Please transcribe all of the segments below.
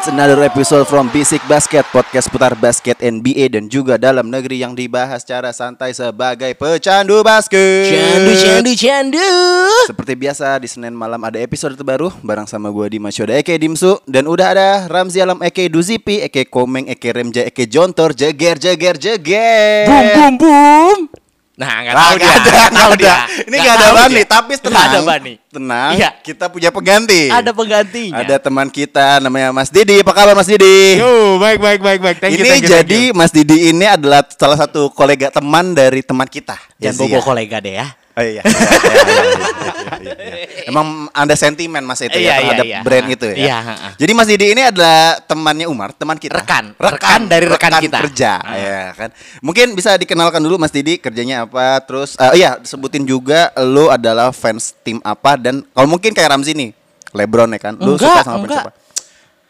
It's another episode from Basic Basket, podcast putar basket NBA dan juga dalam negeri yang dibahas secara santai sebagai pecandu basket. Candu, candu, candu. Seperti biasa di Senin malam ada episode terbaru bareng sama gue Dimas Yoda Eke Dimsu dan udah ada Ramzi Alam Eke Duzipi, Eke Komeng, Eke Remja, Eke Jontor, jeger jeger jeger. Boom, boom, boom. Nah, nggak Nah, tahu dia. ada, nggak nggak tahu ada. dia. Ini Nggak nggak ada Bani, dia. tapi tenang. ada Bani. Tenang. Iya. Kita punya pengganti. Ada penggantinya. Ada teman kita namanya Mas Didi. Apa kabar Mas Didi? Yo, baik baik baik baik. Thank you, ini thank you, thank jadi you. Mas Didi ini adalah salah satu kolega teman dari teman kita. Jangan bobo kolega deh ya. Oh iya. Iya, iya, iya, iya, iya, iya. Emang ada sentimen Mas itu ya Iya, iya, terhadap iya. brand itu ya. Iya. Jadi Mas Didi ini adalah temannya Umar, teman kita. Rekan. Rekan dari rekan kita. kerja, Ah. ya kan. Mungkin bisa dikenalkan dulu Mas Didi kerjanya apa, terus eh, iya sebutin juga lu adalah fans tim apa dan kalau mungkin kayak Ramzi nih, LeBron ya kan. Lu Enggak, suka sama enggak. apa?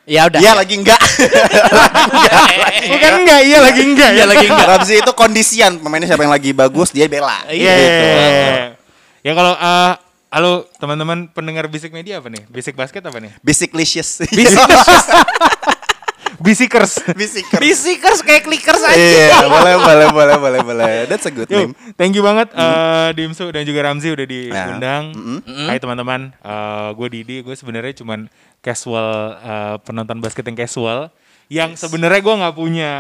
Ya udah. Iya lagi enggak. Bukan enggak, iya lagi enggak. Iya lagi enggak. Ramzi itu kondisian pemainnya siapa yang lagi bagus dia bela. Iya, Iya. Gitu. iya, iya. Ya kalau eh, halo teman-teman pendengar Basic Media apa nih? Basic Basket apa nih? Basiclicious. Bisikers. Bisikers. Bisikers kayak clickers aja. Iya, boleh, boleh, boleh, boleh, boleh. That's a good Yo, name. thank you banget eh, Dimsu dan juga Ramzi udah diundang. mm-mm. Hai teman-teman, gue Didi, gue sebenarnya cuman casual eh, penonton basket yang casual, yang sebenarnya gue nggak punya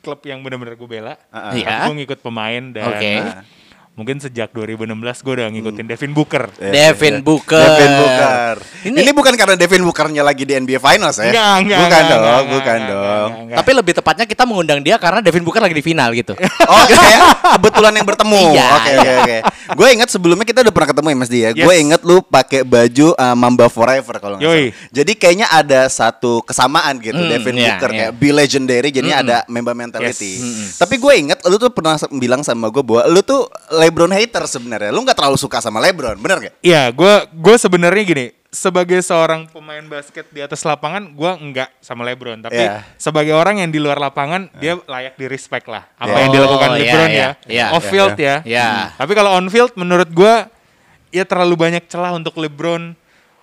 klub yang benar-benar gue bela. Ah, ah. Iya. Gue ngikut pemain dan Oke. eh, mungkin sejak 2016 gue udah ngikutin Devin Booker. Devin Booker. Devin Booker. Ini, Ini- bukan karena Devin Bookernya lagi di NBA Finals ya? Enggak, enggak, Bukan enggak, dong, enggak, bukan enggak, dong. enggak, enggak. Tapi lebih tepatnya kita mengundang dia karena Devin Booker lagi di final gitu. Oh, kayak kebetulan yang bertemu. Iya, Oke, oke, oke. Gue inget sebelumnya kita udah pernah ketemu ya Mas Dia. Yes. Gue inget lu pakai baju uh, Mamba Forever kalau nggak salah. Jadi kayaknya ada satu kesamaan gitu Hmm, Devin iya, Booker iya. kayak be legendary jadinya ada member mentality. Yes. Mm-mm. Tapi gue inget lu tuh pernah bilang sama gue bahwa lu tuh LeBron hater sebenarnya. Lu nggak terlalu suka sama LeBron, bener gak? Iya, gue gue sebenarnya gini, sebagai seorang pemain basket di atas lapangan, gue enggak sama LeBron, tapi Iya. sebagai orang yang di luar lapangan, dia layak di respect lah. Apa Iya. yang dilakukan Oh, LeBron iya, ya, iya. off field ya. Iya. Tapi kalau on field, menurut gue, ya terlalu banyak celah untuk LeBron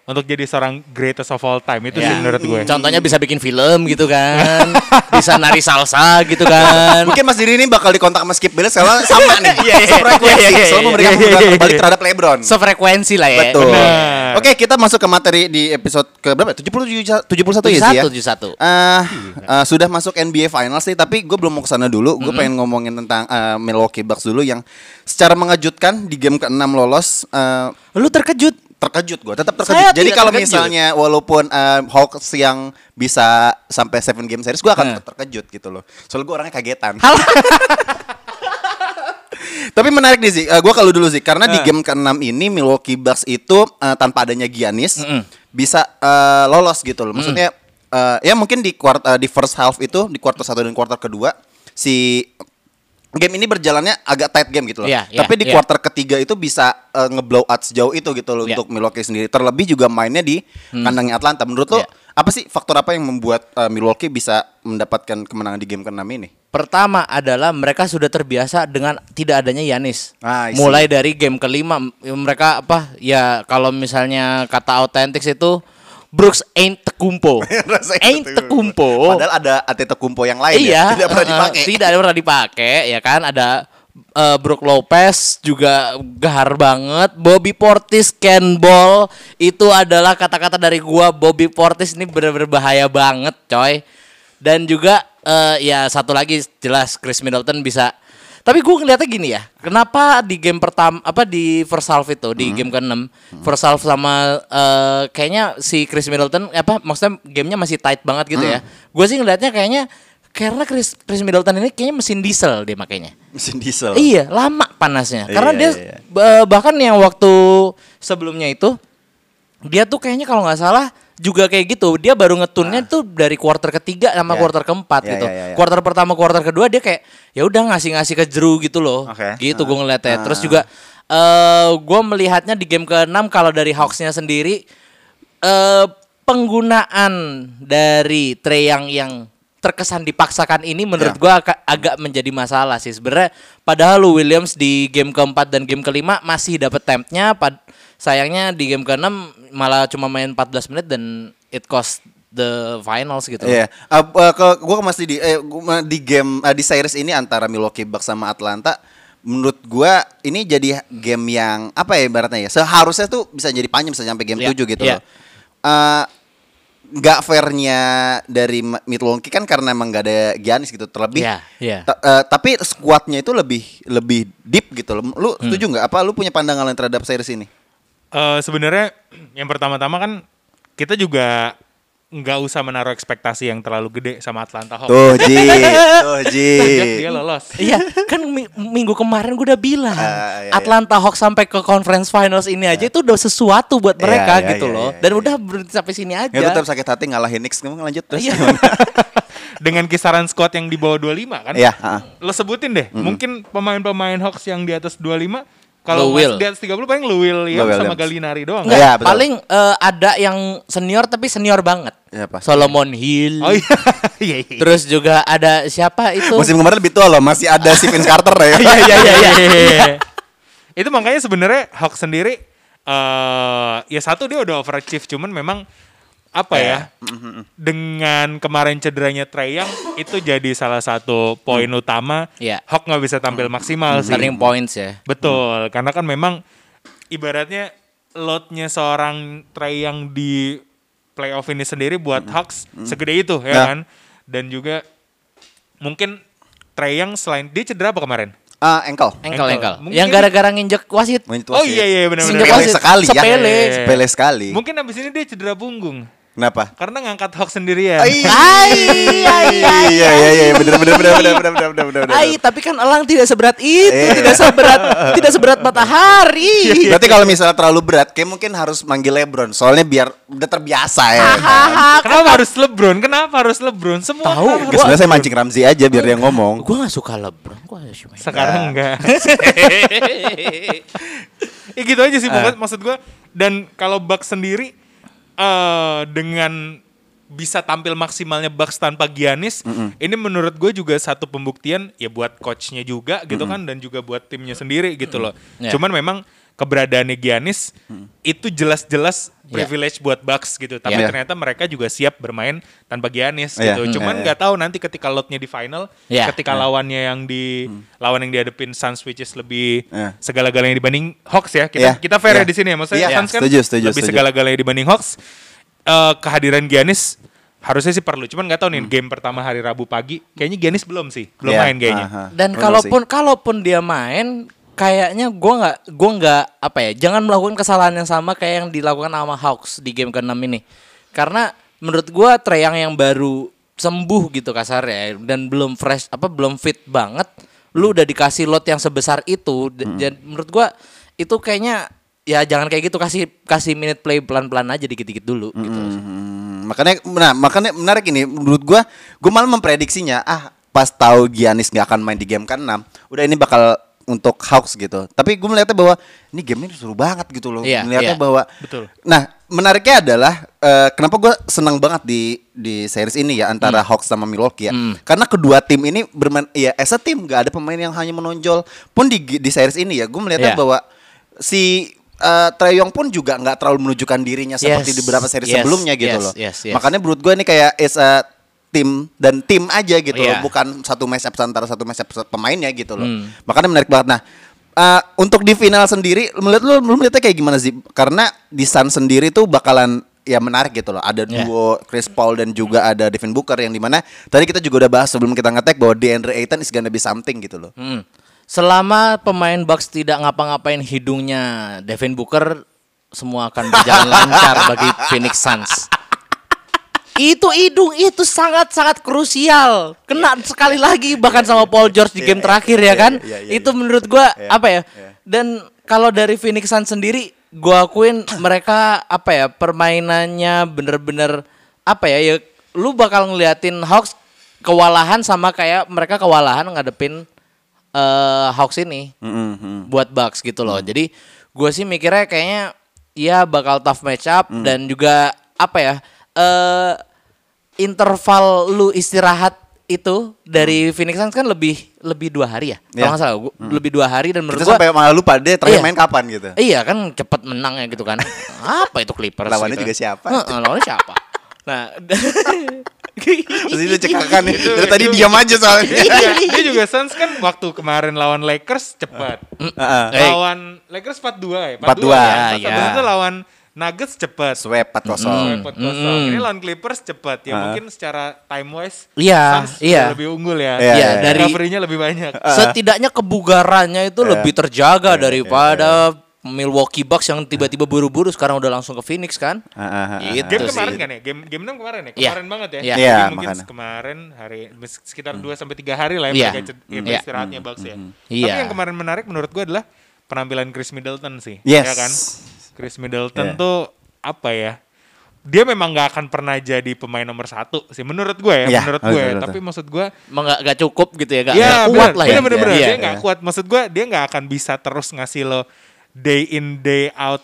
untuk jadi seorang greatest of all time itu sih Ya. menurut gue. Contohnya bisa bikin film gitu kan. bisa nari salsa gitu kan. Mungkin Mas Diri ini bakal dikontak sama Skip Bayless soalnya sama nih. Iya, iya, Sefrekuensi, iya, iya, selalu iya, memberikan iya, keunggulan iya, terbalik iya. terhadap LeBron. Sefrekuensi lah ya. Betul. Benar. Oke, kita masuk ke materi di episode ke berapa? 70 71 ya sih ya? 71. Eh, eh, sudah masuk NBA Finals sih, tapi gue belum mau ke sana dulu. Gue pengen ngomongin tentang eh, Milwaukee Bucks dulu yang secara mengejutkan di game ke-6 lolos. eh, Lu terkejut. Terkejut gue, tetap Saya terkejut. Jadi tidak kalau terkejut. misalnya walaupun eh, Hawks yang bisa sampai 7 game series, gue akan Nah. tetap terkejut gitu loh. Soalnya gue orangnya kagetan. Tapi menarik nih sih, gue kalau dulu sih, karena di Eh. game ke-6 ini Milwaukee Bucks itu eh, tanpa adanya Giannis Mm-mm. bisa eh, lolos gitu loh. Maksudnya eh, ya mungkin di quart eh, di first half itu di quarter satu dan quarter kedua si game ini berjalannya agak tight game gitu loh. Iya, iya, Tapi di iya. quarter ketiga itu bisa eh, ngeblow out sejauh itu gitu loh Iya. untuk Milwaukee sendiri. Terlebih juga mainnya di kandangnya Atlanta. Menurut lo Iya. apa sih faktor apa yang membuat eh, Milwaukee bisa mendapatkan kemenangan di game ke-6 ini? Pertama adalah mereka sudah terbiasa dengan tidak adanya Yanis. Ah. Mulai dari game kelima mereka apa ya kalau misalnya kata authentic itu Brooks ain't tekumpo. Ain't gitu. tekumpo. Padahal ada Antetokounmpo yang lain iya, ya, tidak pernah dipakai. Tidak pernah dipakai ya kan ada eh, Brook Lopez juga gahar banget. Bobby Portis Ken Ball itu adalah kata-kata dari gua Bobby Portis ini benar-benar bahaya banget, coy. Dan juga eh, ya satu lagi jelas Chris Middleton bisa tapi gue ngeliatnya gini ya, kenapa di game pertama apa di first half itu di game ke-6 first half sama eh, kayaknya si Chris Middleton apa maksudnya gamenya masih tight banget gitu ya. Gue sih ngeliatnya kayaknya karena Chris, Chris Middleton ini kayaknya mesin diesel dia makainya. Mesin diesel. Iya, lama panasnya. Karena Iya, dia iya, iya. ba- bahkan yang waktu sebelumnya itu dia tuh kayaknya kalau nggak salah juga kayak gitu. Dia baru ngetunnya tuh dari quarter ketiga sama Ya. quarter keempat Ya, gitu. ya, ya, ya. Quarter pertama, quarter kedua dia kayak ya udah ngasih-ngasih ke Jeru gitu loh. Oke. Gitu gue ngeliatnya. Ah. Terus juga eh gue melihatnya di game ke-6 kalau dari Hawks-nya sendiri eh penggunaan dari Trey yang yang terkesan dipaksakan ini menurut Ya. gua agak, agak menjadi masalah sih sebenarnya padahal Lou Williams di game keempat dan game kelima masih dapat tempnya pad sayangnya di game keenam malah cuma main 14 menit dan it cost the finals gitu Iya, Uh, uh, ke gua masih di eh, gua di game uh, di series ini antara Milwaukee Bucks sama Atlanta menurut gua ini jadi game yang apa ya ibaratnya ya seharusnya tuh bisa jadi panjang bisa sampai game Iya, 7 gitu iya. loh. Uh, nggak fairnya dari Milwaukee kan karena emang nggak ada Giannis gitu terlebih iya. Ta- uh, tapi squadnya itu lebih lebih deep gitu loh lu Hmm. setuju nggak apa lu punya pandangan lain terhadap series ini Eh, sebenarnya yang pertama-tama kan kita juga nggak usah menaruh ekspektasi yang terlalu gede sama Atlanta Hawks. tuh Ji tuh Ji dia lolos. Iya, kan mi- minggu kemarin gue udah bilang Ah, iya, iya. Atlanta Hawks sampai ke conference finals ini aja itu udah sesuatu buat Iya, mereka iya, gitu iya, loh. iya, Dan iya. udah berhenti sampai sini aja. ya tetap sakit hati ngalahin Knicks ngomong lanjut terus Iya. Dengan kisaran squad yang di bawah 25 kan. Iya, ha. Lo sebutin deh, mungkin pemain-pemain Hawks yang di atas 25 kalau Will. di atas 30 paling Williams Lou sama Williams. Gallinari doang. Enggak, Iya, betul. paling eh, ada yang senior tapi senior banget. Iya, pasti. Solomon Hill. Oh iya. Iya, iya. Terus juga ada siapa itu? Musim kemarin lebih tua loh, masih ada si Vince Carter ya. Iya iya iya iya. Itu makanya sebenarnya Hawks sendiri eh ya satu dia udah overachieve cuman memang apa ya dengan kemarin cederanya Trey Young itu jadi salah satu poin utama Iya. Hawk nggak bisa tampil maksimal sih. Turning points ya. Betul, karena kan memang ibaratnya loadnya seorang Trey Young di playoff ini sendiri buat Hawks segede itu ya Ya. kan. Dan juga mungkin Trey Young selain dia cedera apa kemarin? Ah, ankle. Engkel Ankle. engkel. Mungkin- Yang gara-gara nginjek wasit. Itu Oh wasit. iya iya benar-benar. Singgah Sepele wasit. sekali ya. Sepele. Sepele sekali. Mungkin abis ini dia cedera punggung. Kenapa? Karena ngangkat Hawks sendirian. Iya iya iya iya benar benar benar benar benar benar benar benar. Ai, tapi kan elang tidak seberat itu, Iya. tidak seberat tidak seberat matahari. Berarti kalau misalnya terlalu berat, kayak mungkin harus manggil LeBron. Soalnya biar udah terbiasa ya. kan? Kenapa harus LeBron? Kenapa harus LeBron? Semua Tahu, harus Sebenarnya saya mancing Ramzi aja biar dia ngomong. Gue gak suka LeBron, gue gak suka. Sekarang enggak. ya gitu aja sih pokoknya maksud gua. Dan kalau Bucks sendiri eh dengan bisa tampil maksimalnya Bucks tanpa Giannis, ini menurut gue juga satu pembuktian ya buat coachnya juga gitu kan dan juga buat timnya sendiri gitu loh. Ya. Cuman memang keberadaannya Giannis itu jelas-jelas privilege buat Bucks gitu. Tapi Ya. ternyata mereka juga siap bermain tanpa Giannis Iya. gitu. Hmm. Cuman Iya, nggak tahu nanti ketika lotnya di final, Iya. ketika lawannya yang di lawan yang dihadapin Suns which is lebih Iya. segala-galanya dibanding Hawks ya. Kita Iya. kita fair ya Iya. di sini ya. Maksudnya Iya. Suns kan Setuju, setuju, lebih segala-galanya dibanding Hawks. Eh, kehadiran Giannis harusnya sih perlu. Cuman nggak tahu nih game pertama hari Rabu pagi kayaknya Giannis belum sih. Belum Iya, main kayaknya. aha. Dan kalaupun kalaupun dia main, kayaknya gue nggak gue nggak apa ya, jangan melakukan kesalahan yang sama kayak yang dilakukan sama Hawks di game ke-6 ini. Karena menurut gue Trey Young yang baru sembuh gitu kasarnya dan belum fresh apa belum fit banget, lu udah dikasih lot yang sebesar itu d- dan menurut gue itu kayaknya ya jangan kayak gitu kasih kasih minute play pelan-pelan aja dikit-dikit dulu gitu. Hmm, makanya nah, makanya menarik ini menurut gua gua malah memprediksinya ah pas tahu Giannis nggak akan main di game ke-6 udah ini bakal untuk Hawks gitu tapi gue melihatnya bahwa ini game ini seru banget gitu loh Iya, melihatnya iya. bahwa Betul. nah menariknya adalah eh, kenapa gue senang banget di di series ini ya antara Hawks sama Milwaukee ya karena kedua tim ini bermain ya as a tim nggak ada pemain yang hanya menonjol pun di di series ini ya gue melihatnya Iya. bahwa si eh, Trae Young pun juga nggak terlalu menunjukkan dirinya seperti Yes, di beberapa seri yes, sebelumnya gitu yes, loh. yes, yes. Makanya menurut gue ini kayak is a tim dan tim aja gitu Iya. loh, bukan satu matchup antara satu matchup pemainnya gitu loh. Hmm. Makanya menarik banget. Nah, eh, untuk di final sendiri, melihat lu, lu melihatnya kayak gimana sih? Karena di Sun sendiri tuh bakalan ya menarik gitu loh. Ada Iya. duo Chris Paul dan juga ada Devin Booker yang di mana tadi kita juga udah bahas sebelum kita ngetek bahwa DeAndre Ayton is gonna be something gitu loh. Hmm. Selama pemain Bucks tidak ngapa-ngapain hidungnya Devin Booker, semua akan berjalan lancar bagi Phoenix Suns. Itu hidung itu sangat sangat krusial. Kena sekali lagi bahkan sama Paul George di game terakhir ya kan. iya, iya, itu menurut gua apa ya? Dan kalau dari Phoenix Suns sendiri gua akuin mereka apa ya permainannya bener-bener apa ya ya lu bakal ngeliatin Hawks kewalahan sama kayak mereka kewalahan ngadepin eh Hawks ini Mm-mm, mm. buat Bucks gitu loh. Jadi gue sih mikirnya kayaknya ya bakal tough match up Mm. dan juga apa ya eh interval lu istirahat itu dari Phoenix Suns kan lebih lebih dua hari ya. Iya. kalau nggak salah gua, lebih dua hari dan menurut Kita gua sampai malah lupa dia terakhir Iya. main kapan gitu. iya kan cepet menang ya gitu kan apa itu Clippers Lawannya gitu. juga siapa? Heeh, lawannya siapa nah Terus itu cekakan nih. Dari tadi diam aja soalnya. Iya, dia juga Suns kan waktu kemarin lawan Lakers cepat. Heeh. Eh, Lawan Lakers 4-2 ya? 4-2, ya. Iya. itu lawan Nuggets cepat. Sweep 4-0. Cepat kosong. Ini lawan Clippers cepat ya. Mungkin secara time wise Iya, Suns iya. lebih unggul ya. Iya, iya, dari- Recovery-nya lebih banyak. setidaknya kebugarannya itu lebih terjaga daripada Milwaukee Bucks yang tiba-tiba buru-buru sekarang udah langsung ke Phoenix kan. Ah, ah, ah. Gitu Game sih. kemarin kan ya? Game game 6 kemarin ya? Iya. Kemarin banget ya. Jadi Iya, mungkin makanya. kemarin hari sekitar 2 sampai 3 hari lah ya Iya. mereka Iya. istirahatnya Bucks ya. Iya. Tapi yang kemarin menarik menurut gue adalah penampilan Chris Middleton sih. Yes. Ya kan? Chris Middleton Iya. tuh apa ya? Dia memang nggak akan pernah jadi pemain nomor satu sih menurut gue ya, Iya, menurut betul, gue. ya. betul. Tapi maksud gue, Emang gak, gak cukup gitu ya, gak, ya gak kuat lah ya. bener, bener, bener. Iya, dia iya. nggak kuat. Maksud gue dia nggak akan bisa terus ngasih lo day in day out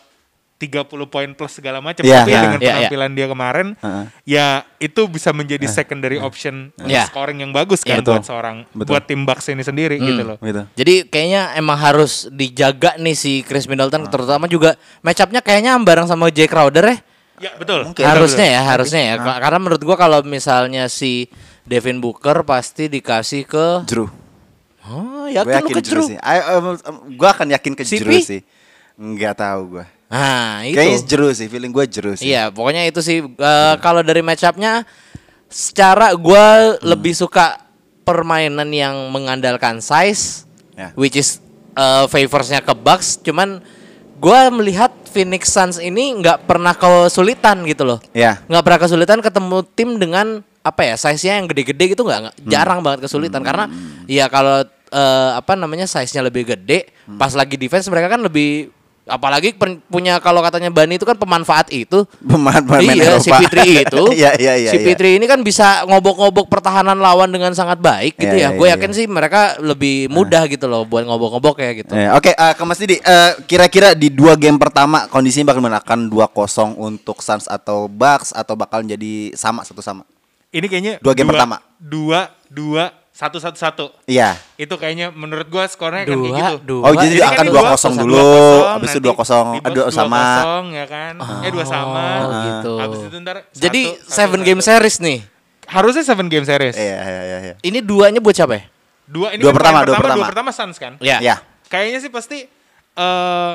30 poin plus segala macam. Iya, Tapi iya, dengan iya, iya. penampilan dia kemarin, Heeh. ya itu bisa menjadi secondary option Iya. scoring yang bagus kan Iya, betul. buat seorang Betul. buat tim Bucks ini sendiri gitu loh. Gitu. Jadi kayaknya emang harus dijaga nih si Chris Middleton terutama juga match up-nya kayaknya bareng sama Jay Crowder ya. Ya betul. Mungkin. harusnya ya, harusnya ya. Ka- Karena menurut gua kalau misalnya si Devin Booker pasti dikasih ke Drew. Oh, yakin lu yakin ke Drew Drew. sih. I- um, um, gue akan yakin ke CP? Drew sih. Enggak tahu gue. Nah, itu. Kayaknya Drew sih, feeling gue Drew sih. Iya, pokoknya itu sih eh, kalau dari match up-nya secara gua lebih suka permainan yang mengandalkan size Ya. which is eh, favorsnya ke Bucks, cuman gua melihat Phoenix Suns ini nggak pernah kesulitan gitu loh. Ya. Nggak pernah kesulitan ketemu tim dengan apa ya size-nya yang gede-gede gitu nggak nggak- jarang banget kesulitan karena ya kalau eh, apa namanya size-nya lebih gede pas lagi defense mereka kan lebih apalagi pen- punya kalau katanya Bani itu kan pemanfaat itu Pemain-pemain iya, si Eropa. Fitri itu. Iya, iya, iya. Si iya. Fitri ini kan bisa ngobok-ngobok pertahanan lawan dengan sangat baik gitu Iya, ya. iya, Gue iya, yakin iya. sih mereka lebih mudah gitu loh buat ngobok-ngobok ya gitu. Eh, Oke, eh, ke Mas Didi, eh, kira-kira di dua game pertama kondisinya bakal menangkan 2-0 untuk Suns atau Bucks atau bakal jadi sama satu sama? Ini kayaknya Dua game pertama. Dua, dua, satu, satu, satu. Iya. Itu kayaknya menurut gua skornya kan kayak Dua, gitu. dua. Oh, jadi Jadi akan kan 2-0 dua- dulu, 2-0, habis itu nanti 2-0, di aduh box sama. 2-0 ya kan. eh dua sama. Oh, gitu. Habis itu ntar Jadi satu, seven satu, game satu. series nih. Harusnya seven game series. Iya, iya, iya, iya. Ini duanya buat siapa ya? Dua ini Dua kan pertama, main dua pertama, pertama. dua pertama Suns kan. Ya. Iya. Kayaknya sih pasti eh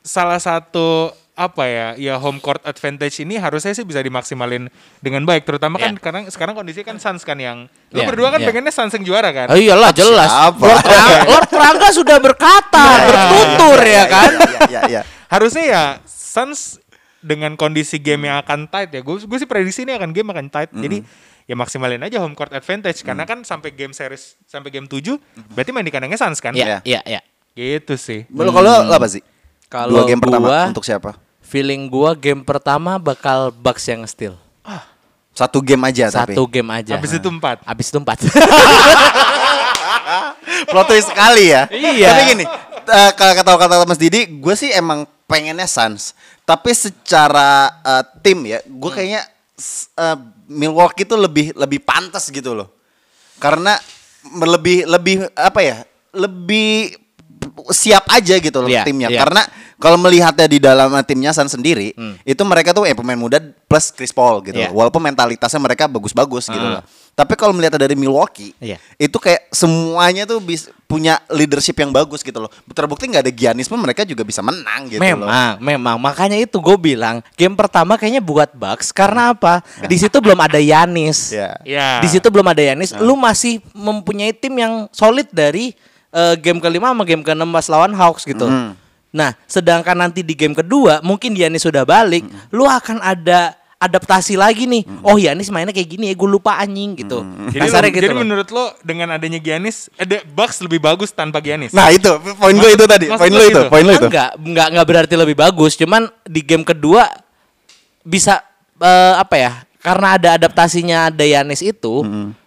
salah satu apa ya ya home court advantage ini harusnya sih bisa dimaksimalin dengan baik terutama kan Iya. karena sekarang kondisi kan Suns kan yang lu Iya, berdua kan iya. pengennya Suns yang juara kan Oh iyalah jelas. Siapa? Lord, Prangga, Lord Prangga sudah berkata, bertutur ya kan. Iya, iya, iya. harusnya ya Suns dengan kondisi game yang akan tight ya gue gue sih prediksi ini akan game akan tight jadi ya maksimalin aja home court advantage karena kan sampai game series sampai game 7 berarti main di kandangnya Suns kan Iya, iya, iya. gitu sih kalau apa sih? Kalau dua game pertama gua- untuk siapa? Feeling gua game pertama bakal Bucks yang steal. Satu game aja tapi. Satu game aja. habis itu empat Habis itu empat. Plot twist sekali ya. Iya. Tapi gini, eh, kalau kata-kata Mas Didi, gue sih emang pengennya Suns. Tapi secara eh, tim ya, gue Hmm. kayaknya eh, Milwaukee itu lebih lebih pantas gitu loh. Karena lebih lebih apa ya? Lebih siap aja gitu loh Iya, timnya. iya. Karena kalau melihatnya di dalam timnya Suns sendiri, itu mereka tuh eh pemain muda plus Chris Paul gitu. Hmm. Iya. loh. Walaupun mentalitasnya mereka bagus-bagus gitu Ah. loh. Tapi kalau melihat dari Milwaukee, Iya. itu kayak semuanya tuh bis, punya leadership yang bagus gitu loh. Terbukti nggak ada Giannis pun mereka juga bisa menang gitu loh. memang, memang. Makanya itu gue bilang game pertama kayaknya buat Bucks karena apa? Di situ belum ada Yanis. Ya. ya Di situ belum ada Yanis. Lu masih mempunyai tim yang solid dari eh, game kelima sama game keenam pas lawan Hawks gitu. Hmm. Nah, sedangkan nanti di game kedua mungkin Yanis sudah balik, lu akan ada adaptasi lagi nih. Oh Yanis mainnya kayak gini ya, gue lupa anjing gitu. Jadi, Kasarnya lo- gitu jadi loh. menurut lo dengan adanya Giannis, ada Bucks lebih bagus tanpa Giannis. Nah itu poin gue itu tadi, poin lu lo itu, gitu? poin lo itu. Enggak, enggak enggak berarti lebih bagus, cuman di game kedua bisa eh, apa ya? Karena ada adaptasinya ada Yanis itu,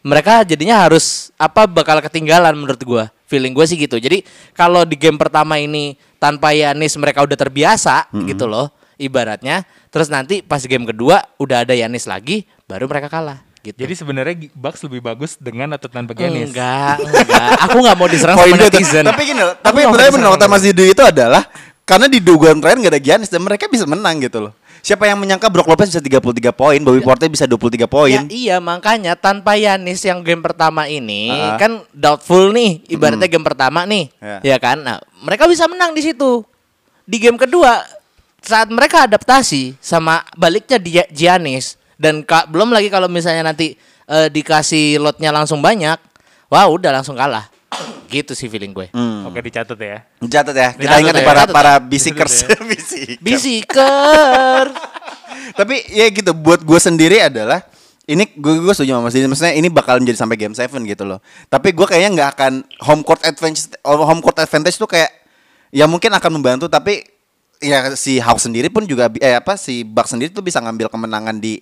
mereka jadinya harus apa bakal ketinggalan menurut gua. Feeling gue sih gitu. Jadi kalau di game pertama ini tanpa Yanis mereka udah terbiasa gitu loh ibaratnya. Terus nanti pas game kedua udah ada Yanis lagi, baru mereka kalah. Gitu. Jadi sebenarnya Bucks lebih bagus dengan atau tanpa Giannis. enggak, enggak. Aku nggak mau diserang Poin sama netizen. Tapi gini tapi diserang benar kata Mas Didu itu adalah karena di dugaan terakhir nggak ada Giannis dan mereka bisa menang gitu loh. Siapa yang menyangka Brook Lopez bisa 33 poin, Bobby Portis bisa 23 poin. Ya, iya makanya tanpa Yanis yang game pertama ini Ah. kan doubtful nih ibaratnya game pertama nih Ya. ya kan nah mereka bisa menang di situ di game kedua saat mereka adaptasi sama baliknya di Giannis dan ka- belum lagi kalau misalnya nanti eh, dikasih lotnya langsung banyak wah udah langsung kalah gitu sih feeling gue Oke dicatat ya. Catat ya, kita ingat ya, para catat para bisikers. Catat Bisik. bisiker Tapi ya gitu, buat gue sendiri adalah ini gue gue setuju sama Mas Didi. Maksudnya ini bakal menjadi sampai game 7 gitu loh. Tapi gue kayaknya nggak akan home court advantage home court advantage tuh kayak ya mungkin akan membantu tapi ya si Hawks sendiri pun juga eh apa si Bucks sendiri tuh bisa ngambil kemenangan di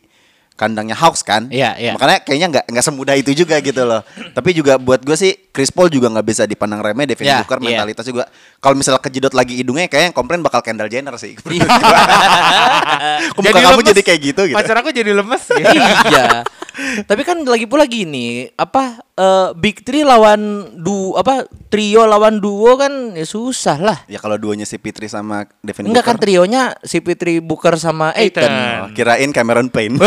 kandangnya Hawks kan. Iya, iya. Makanya kayaknya nggak nggak semudah itu juga gitu loh. Tapi juga buat gue sih Chris Paul juga nggak bisa dipandang remeh. Devin Iya, Booker iya. mentalitas juga. Kalau misalnya kejedot lagi hidungnya kayaknya komplain bakal Kendall Jenner sih. Kok muka kamu lemes. jadi kayak gitu gitu. Pacar aku jadi lemes. ya. iya. Tapi kan lagi pula gini, apa eh, Big Three lawan du apa trio lawan duo kan ya susah lah. Ya kalau duonya si Pitri sama Devin Enggak kan trionya si Fitri Booker sama Aiton. Oh, kirain Cameron Payne.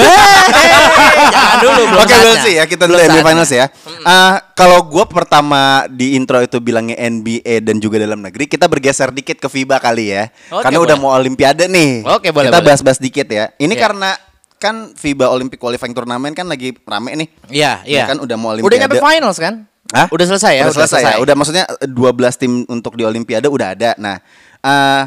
Jangan dulu belum Oke, saatnya. we'll see ya kita dulu Belum NBA saatnya. Finals ya. Ah, kalau gue pertama di intro itu bilangnya NBA dan juga dalam negeri, kita bergeser dikit ke FIBA kali ya. Oke, Karena udah boleh. mau Olimpiade nih. Oke, boleh, Kita bahas-bahas dikit ya. Ini Ya. karena kan FIBA Olympic Qualifying Turnamen kan lagi rame nih. Iya, iya. kan udah mau Udah Olimpiade. nyampe finals kan? Hah? Udah selesai ya? Udah selesai, ya. Udah maksudnya eh, 12 tim untuk di Olimpiade udah ada. Nah, eh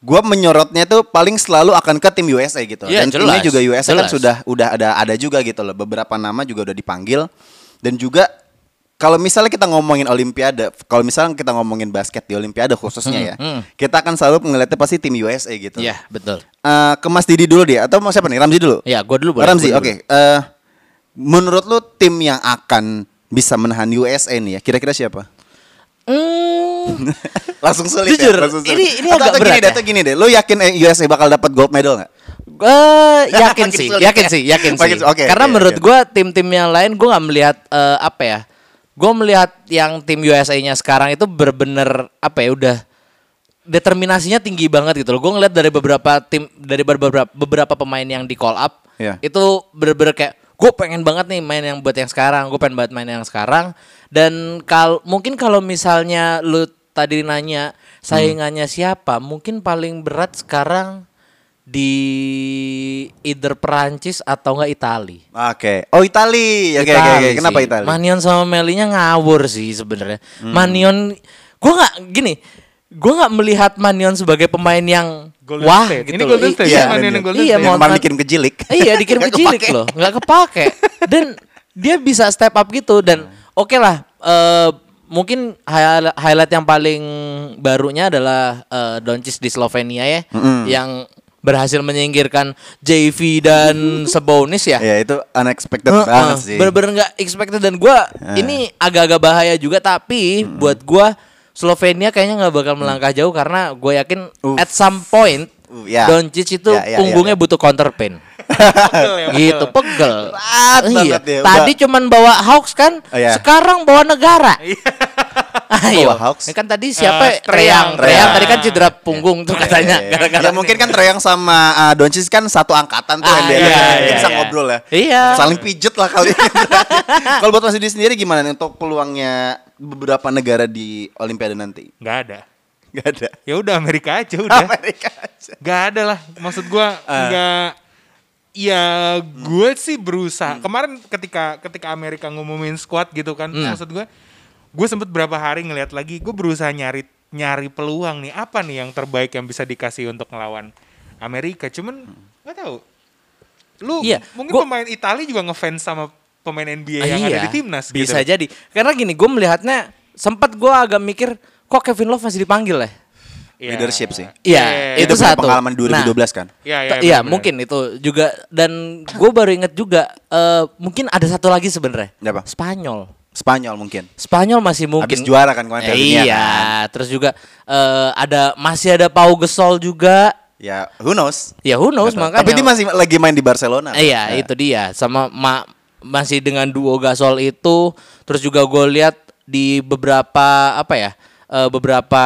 gua menyorotnya tuh paling selalu akan ke tim USA gitu. Iya, Dan timnya jelas, juga USA kan jelas. sudah udah ada ada juga gitu loh. Beberapa nama juga udah dipanggil dan juga kalau misalnya kita ngomongin Olimpiade, kalau misalnya kita ngomongin basket di Olimpiade khususnya ya, hmm. kita akan selalu ngeliatnya pasti tim USA gitu. Iya, betul. Eh, ke Mas Didi dulu dia atau mau siapa nih? Ramzi dulu. Iya, gua dulu boleh. Ramzi, oke. dulu. Eh, menurut lu tim yang akan bisa menahan USA nih ya, kira-kira siapa? Hmm, langsung sulit Jujur, ya, langsung sulit. ini- ini atau, agak atau gini berat deh, ya. atau gini deh. Lu yakin eh, USA bakal dapat gold medal nggak? Eh, yakin Makin sih, yakin ya. sih, yakin sih. su- oke, Karena oke, menurut gua tim-tim yang lain gua nggak melihat eh, apa ya. Gua melihat yang tim USA-nya sekarang itu bener-bener apa ya udah determinasinya tinggi banget gitu loh. Gue ngeliat dari beberapa tim dari beberapa beberapa pemain yang di call up Iya. itu bener-bener kayak gue pengen banget nih main yang buat yang sekarang, gue pengen banget main yang sekarang. Dan kal mungkin kalau misalnya lu tadi nanya saingannya siapa, mungkin paling berat sekarang di either Perancis atau enggak Itali. Oke. Oh Itali. Oke oke oke. Itali Kenapa sih. Itali? Manion sama Melinya ngawur sih sebenarnya. Manion gue nggak gini, gue nggak melihat Manion sebagai pemain yang Golden wah State. gitu Ini loh. Golden State Iya, ya? Manion yang Golden iya, State. mau Yang kemarin dikirim ke Jilik. Iya dikirim ke Jilik kepake. loh, nggak kepake. Dan dia bisa step up gitu dan oke lah. eh, mungkin highlight yang paling barunya adalah eh, Doncic di Slovenia ya, yang berhasil menyingkirkan JV dan Sabonis ya. Ya itu unexpected Heeh, banget sih. Bener-bener nggak expected dan gua ini agak-agak bahaya juga tapi buat gua Slovenia kayaknya nggak bakal melangkah jauh karena gue yakin Uff. at some point Uh, ya. Doncic itu Ya, ya, ya, punggungnya ya. butuh counter pain. Pegel ya, gitu, pegel. Berat iya. ya, Tadi cuman bawa Hawks kan, Oh, iya. sekarang bawa negara. Ayo. Bawa Hawks? Ini kan tadi siapa? Eh, Treyang. Treyang. Tadi kan Treyang. cedera punggung tuh katanya. Iya. Gara-gara ya mungkin kan Treyang sama uh, Doncic kan satu angkatan tuh Ah, NBA. iya, iya, bisa iya. ngobrol ya. Iya. Saling pijet lah kali. Kalau buat Mas Didi sendiri gimana nih untuk peluangnya beberapa negara di Olimpiade nanti? Nggak ada. Gak ada. Ya udah Amerika aja udah. Amerika aja. Gak ada lah. Maksud gua Ah. nggak Ya gue sih berusaha. Kemarin ketika ketika Amerika ngumumin squad gitu kan, Hmm. maksud gue, gue sempet berapa hari ngeliat lagi. Gue berusaha nyari nyari peluang nih. Apa nih yang terbaik yang bisa dikasih untuk ngelawan Amerika? Cuman nggak tahu. Lu Iya, mungkin gua- pemain Italia juga ngefans sama pemain NBA Ah, yang iya, ada di timnas Bisa gitu. jadi. Karena gini, gue melihatnya sempat gue agak mikir kok Kevin Love masih dipanggil ya? Iya. Leadership sih. Iya, Iya, itu Itu punya satu. pengalaman 2012 Nah, kan. Iya, iya, Iya, mungkin itu juga dan gue baru inget juga eh, mungkin ada satu lagi sebenarnya. Apa? Spanyol. Spanyol mungkin. Spanyol masih mungkin. Habis juara kan kemarin Eh, Dunia iya, kan. terus juga eh, ada masih ada Pau Gasol juga. Ya, who knows? Ya who knows makanya. Tapi dia masih lagi main di Barcelona. Eh, Iya, itu dia. Sama ma- masih dengan duo Gasol itu, terus juga gue lihat di beberapa apa ya, eh, beberapa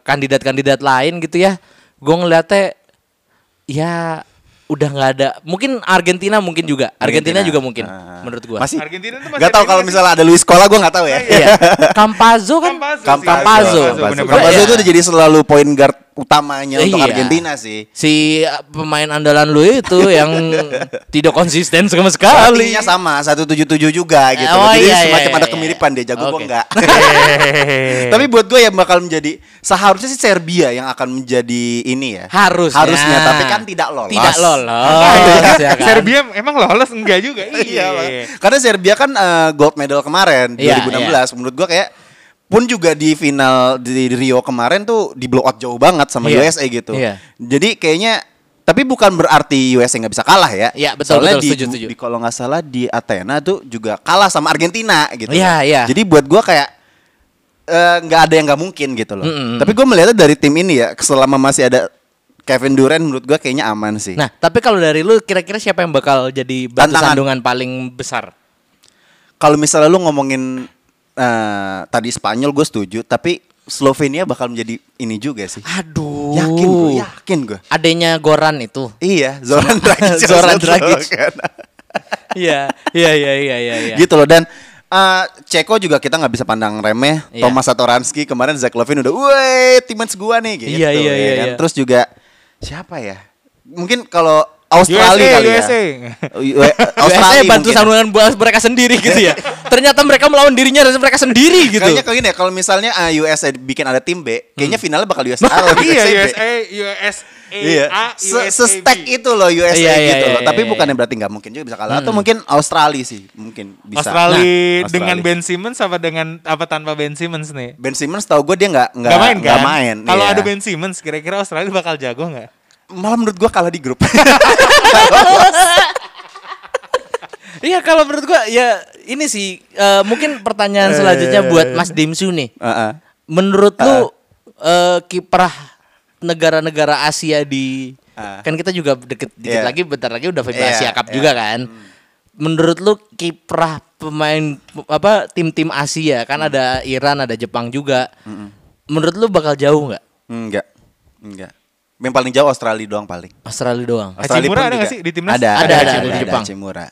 kandidat-kandidat lain gitu ya, gue ngeliatnya ya udah nggak ada. Mungkin Argentina mungkin juga. Argentina, juga mungkin, Ah. menurut gue. Masih. Argentina tuh masih Gak ada tahu kalau nggak misalnya ada Luis Scola gue nggak tahu ya. Iya. Campazzo kan? Campazzo. Campazzo. Campazzo. Campazzo. bener-bener. Campazzo Iya. itu udah jadi selalu point guard utamanya untuk Iya. Argentina sih. Si uh, pemain andalan lu itu yang tidak konsisten sama sekali. Pelatihnya sama 177 juga gitu. Oh, Jadi iya, iya, semacam iya, ada iya. kemiripan dia jago Oke. gua enggak. Tapi buat gue yang bakal menjadi seharusnya sih Serbia yang akan menjadi ini ya. Harusnya. Harusnya tapi kan tidak lolos. Tidak lolos. ya kan? Serbia emang lolos enggak juga? Iya, Pak. karena Serbia kan eh, gold medal kemarin Iya, 2016. Menurut gua kayak pun juga di final di Rio kemarin tuh di blow out jauh banget sama Iya. USA gitu. Iya. Jadi kayaknya tapi bukan berarti USA nggak bisa kalah ya. Iya, betul, Soalnya betul, di, setuju, setuju. di- kalau nggak salah di Athena tuh juga kalah sama Argentina gitu. Iya, iya. Jadi buat gua kayak eh, nggak ada yang nggak mungkin gitu loh. Mm-mm. Tapi gue melihatnya dari tim ini ya, selama masih ada Kevin Durant menurut gua kayaknya aman sih. Nah, tapi kalau dari lu kira-kira siapa yang bakal jadi batu Tantangan. sandungan paling besar? kalau misalnya lu ngomongin eh, tadi Spanyol gue setuju, tapi Slovenia bakal menjadi ini juga sih. Aduh. Yakin gue, yakin gue. Adanya Goran itu. Iya, Zoran Dragic. Zoran Dragic. kan. Iya, iya, iya, iya, iya. iya. gitu loh dan eh, Ceko juga kita nggak bisa pandang remeh. Iya. Thomas Satoransky kemarin Zach Levine udah, woi teammates gua nih gitu. Iya, iya, ya iya, kan. iya. Terus juga siapa ya? Mungkin kalau Australia USA, kali USA. ya. Australia USA bantu sandungan buat mereka sendiri gitu ya. Ternyata mereka melawan dirinya dan mereka sendiri gitu. Kayaknya kayak gini ya, kalau misalnya uh, USA bikin ada tim B, kayaknya finalnya bakal USA. Iya, B. USA, USA, Iya, A, Se- USA, se-stack B. itu loh USA Iya, iya, gitu loh. iya, Tapi iya, bukannya iya. berarti nggak mungkin juga bisa kalah. Atau mungkin Australia sih, mungkin bisa. Australia Nah, dengan Australia. Ben Simmons apa dengan apa tanpa Ben Simmons nih? Ben Simmons tahu gue dia nggak nggak Gak main kan? nggak main. Kalau iya. ada Ben Simmons, kira-kira Australia bakal jago nggak? Malah menurut gue kalah di grup. Iya kalau menurut gua ya ini sih eh, mungkin pertanyaan Eh. selanjutnya buat Mas Dimsu nih. Heeh. Menurut lu eh, kiprah negara-negara Asia di Ah. kan kita juga deket dikit Iya. lagi bentar lagi udah FIBA Iya, Asia Cup iya. juga kan. Menurut lu kiprah pemain apa tim-tim Asia kan Hmm. ada Iran, ada Jepang juga. Menurut lu bakal jauh nggak? Enggak. Enggak. Yang paling jauh Australia doang paling. Australia doang. Australia Hachimura pun ada nggak sih di timnas? Ada, Ada, ada, ada, ada, di ada, Jepang. Hachimura.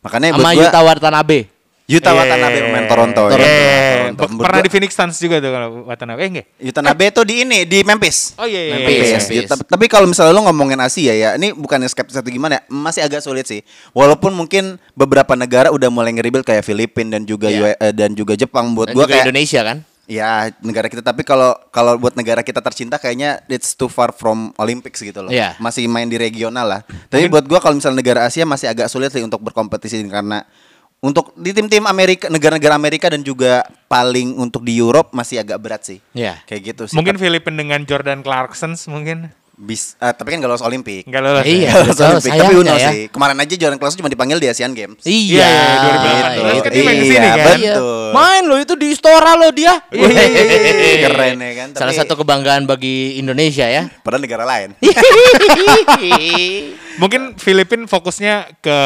Makanya Sama buat gua Yuta Watanabe. Yuta Iya, Watanabe pemain. Toronto. Iya, Toronto. pe- Menurut Pernah gua- di Phoenix Suns juga tuh kalau Watanabe eh enggak? Yuta Nabe itu di ini di Memphis. Oh iya iya. Memphis, iya, iya. Memphis. Tapi, tapi kalau misalnya lo ngomongin Asia ya, ini bukannya skeptis atau gimana ya, masih agak sulit sih. Walaupun mungkin beberapa negara udah mulai nge-rebuild kayak Filipina dan juga Iya. UE eh, dan juga Jepang buat Dan gua juga kayak Indonesia kan? Ya negara kita tapi kalau kalau buat negara kita tercinta kayaknya it's too far from Olympics gitu loh. Iya. Masih main di regional lah. Tapi buat gua kalau misalnya negara Asia masih agak sulit sih untuk berkompetisi karena untuk di tim-tim Amerika negara-negara Amerika dan juga paling untuk di Europe masih agak berat sih. Iya. Kayak gitu sih. Mungkin Filipina dengan Jordan Clarkson mungkin Bis, eh, tapi kan gak lolos Olimpik. enggak lolos. Iya. ya? Lolos betul, Olimpik. Tapi Uno ya. sih. Kemarin aja Jordan Clarkson cuma dipanggil di Asian Games. Iya, Iya, iya, 2018 kan dia main di sini Iya, kan? betul. Main loh itu di Istora loh dia. Keren ya kan. Salah Tapi- satu kebanggaan bagi Indonesia ya. Padahal negara lain. Mungkin Filipina fokusnya ke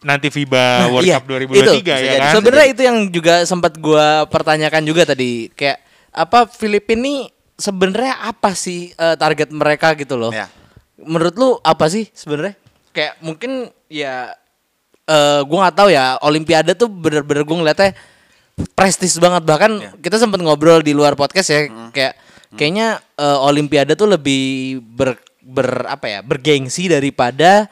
nanti FIBA World Iya, Cup 2023 itu. ya kan? Sebenarnya itu yang juga sempat gua pertanyakan juga tadi kayak apa Filipina ini sebenarnya apa sih eh, target mereka gitu loh. Ya. Menurut lu apa sih sebenarnya? Kayak mungkin ya eh gua nggak tahu ya Olimpiade tuh bener-bener gua ngeliatnya prestis banget bahkan Ya. kita sempat ngobrol di luar podcast ya Hmm. kayak kayaknya eh, Olimpiade tuh lebih ber, ber apa ya bergengsi daripada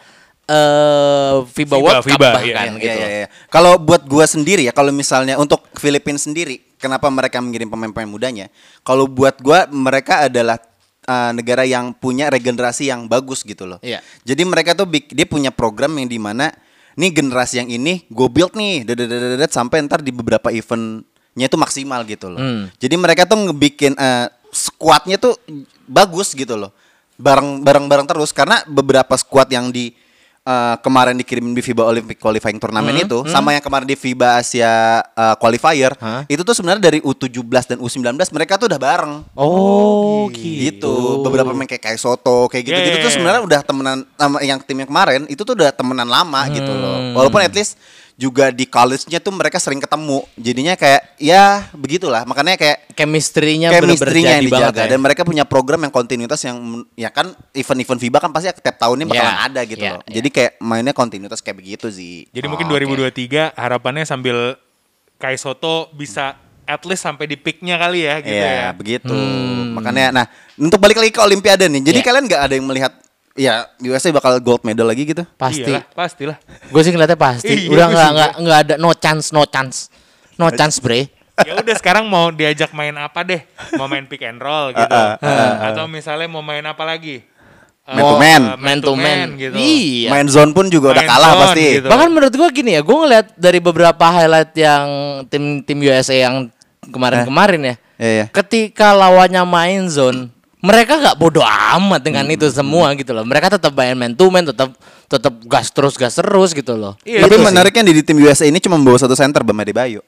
eh FIBA, FIBA, World Cup FIBA, bahkan iya, gitu. Iya, loh. iya, iya. Kalau buat gua sendiri ya, kalau misalnya untuk Filipina sendiri, kenapa mereka mengirim pemain-pemain mudanya? Kalau buat gua mereka adalah uh, negara yang punya regenerasi yang bagus gitu loh. Iya. Jadi mereka tuh dia punya program yang di mana nih generasi yang ini gue build nih dadadadadad, sampai ntar di beberapa eventnya itu maksimal gitu loh. Hmm. Jadi mereka tuh ngebikin uh, squadnya tuh bagus gitu loh. Bareng bareng bareng terus karena beberapa squad yang di uh, kemarin dikirimin di FIBA Olympic Qualifying Turnamen Hmm, itu sama yang kemarin di FIBA Asia uh, Qualifier Hah? itu tuh sebenarnya dari U17 dan U19 mereka tuh udah bareng Oh, gitu. Beberapa pemain kayak kayak Soto kayak gitu-gitu Yeah, tuh sebenarnya udah temenan sama yang tim yang kemarin itu tuh udah temenan lama gitu Hmm. loh. Walaupun at least juga di college-nya tuh mereka sering ketemu. Jadinya kayak ya begitulah. Makanya kayak chemistry-nya chemistry-nya yang dijaga ya. dan mereka punya program yang kontinuitas yang ya kan event-event FIBA kan pasti tiap tahunnya bakalan Yeah, ada gitu yeah, loh. yeah. Jadi kayak mainnya kontinuitas kayak begitu sih. Jadi mungkin Oh, 2023 harapannya sambil Kai Soto bisa at least sampai di peaknya kali ya gitu Iya, ya. begitu. Makanya nah, untuk balik lagi ke olimpiade nih. Jadi Iya. kalian nggak ada yang melihat ya USA bakal gold medal lagi gitu? Pasti. Iyalah, pastilah. Gue sih ngeliatnya pasti. Iya, Udah nggak nggak nggak ada no chance no chance no chance bre. ya udah sekarang mau diajak main apa deh? Mau main pick and roll gitu. Atau misalnya mau main apa lagi? Eh, Man to man. eh, Man to man. gitu. Iya. Main zone pun juga udah Main kalah zone pasti. gitu. Bahkan menurut gue gini ya, gue ngeliat dari beberapa highlight yang tim tim USA yang kemarin-kemarin ya. Iya, iya. Ketika lawannya main zone, mereka nggak bodoh amat dengan itu semua gitu loh. Mereka tetap main man to man, tetap tetap gas terus gas terus gitu loh. Iya, Tapi sih. menariknya di, di tim USA ini cuma bawa satu center Bam Adebayo.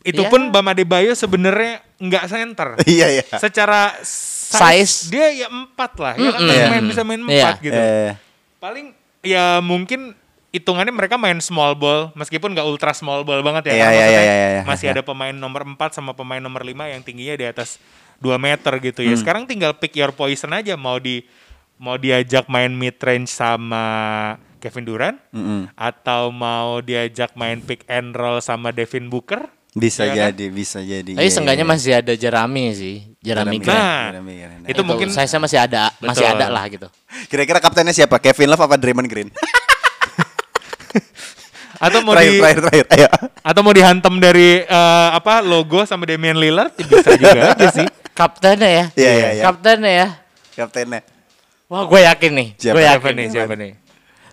Itu Ya. pun Bam Adebayo sebenarnya nggak center. Iya iya. Secara Size. size, dia ya empat lah. Ya kan Mm-mm. masih Iya. main bisa main Iya. empat gitu. Eh, Paling ya mungkin hitungannya mereka main small ball meskipun nggak ultra small ball banget ya. Iya, kan? iya, Maksudnya iya, iya, iya. Masih ada pemain nomor 4 sama pemain nomor 5 yang tingginya di atas 2 meter gitu Hmm. ya. Sekarang tinggal pick your poison aja mau di mau diajak main mid range sama Kevin Durant mm-mm. atau mau diajak main pick and roll sama Devin Booker. Bisa Iya kan? jadi, bisa jadi. Tapi Iya, seenggaknya iya. masih ada Jerami sih, Jerami Jeremy Grant. Nah, Jeremy Grant. itu mungkin- saya masih ada, masih Betul. ada lah gitu. Kira-kira kaptennya siapa? Kevin Love apa Draymond Green? Atau mau terakhir, di terakhir, terakhir. Ayo. atau mau dihantam dari eh, apa logo sama Damian Lillard ya bisa juga aja sih. Kaptennya ya, Iya, iya, iya. kaptennya ya. Kaptennya. Wah, gue yakin nih, Siapa? gue yakin nih? Siapa nih?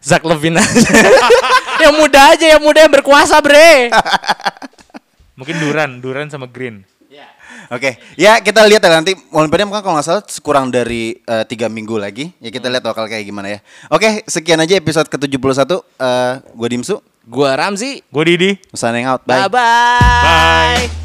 Zach Levine aja. yang muda aja, yang muda yang berkuasa bre. Mungkin Duran, Duran sama Green. Oke, ya kita lihat ya nanti Olimpiade mungkin kalau nggak salah kurang dari eh, tiga minggu lagi. Ya kita lihat bakal kayak gimana ya. Oke, sekian aja episode ke-71. Eh gue Dimsu, Gua Ramzi. Gue Didi. signing out. Bye. Bye bye. Bye.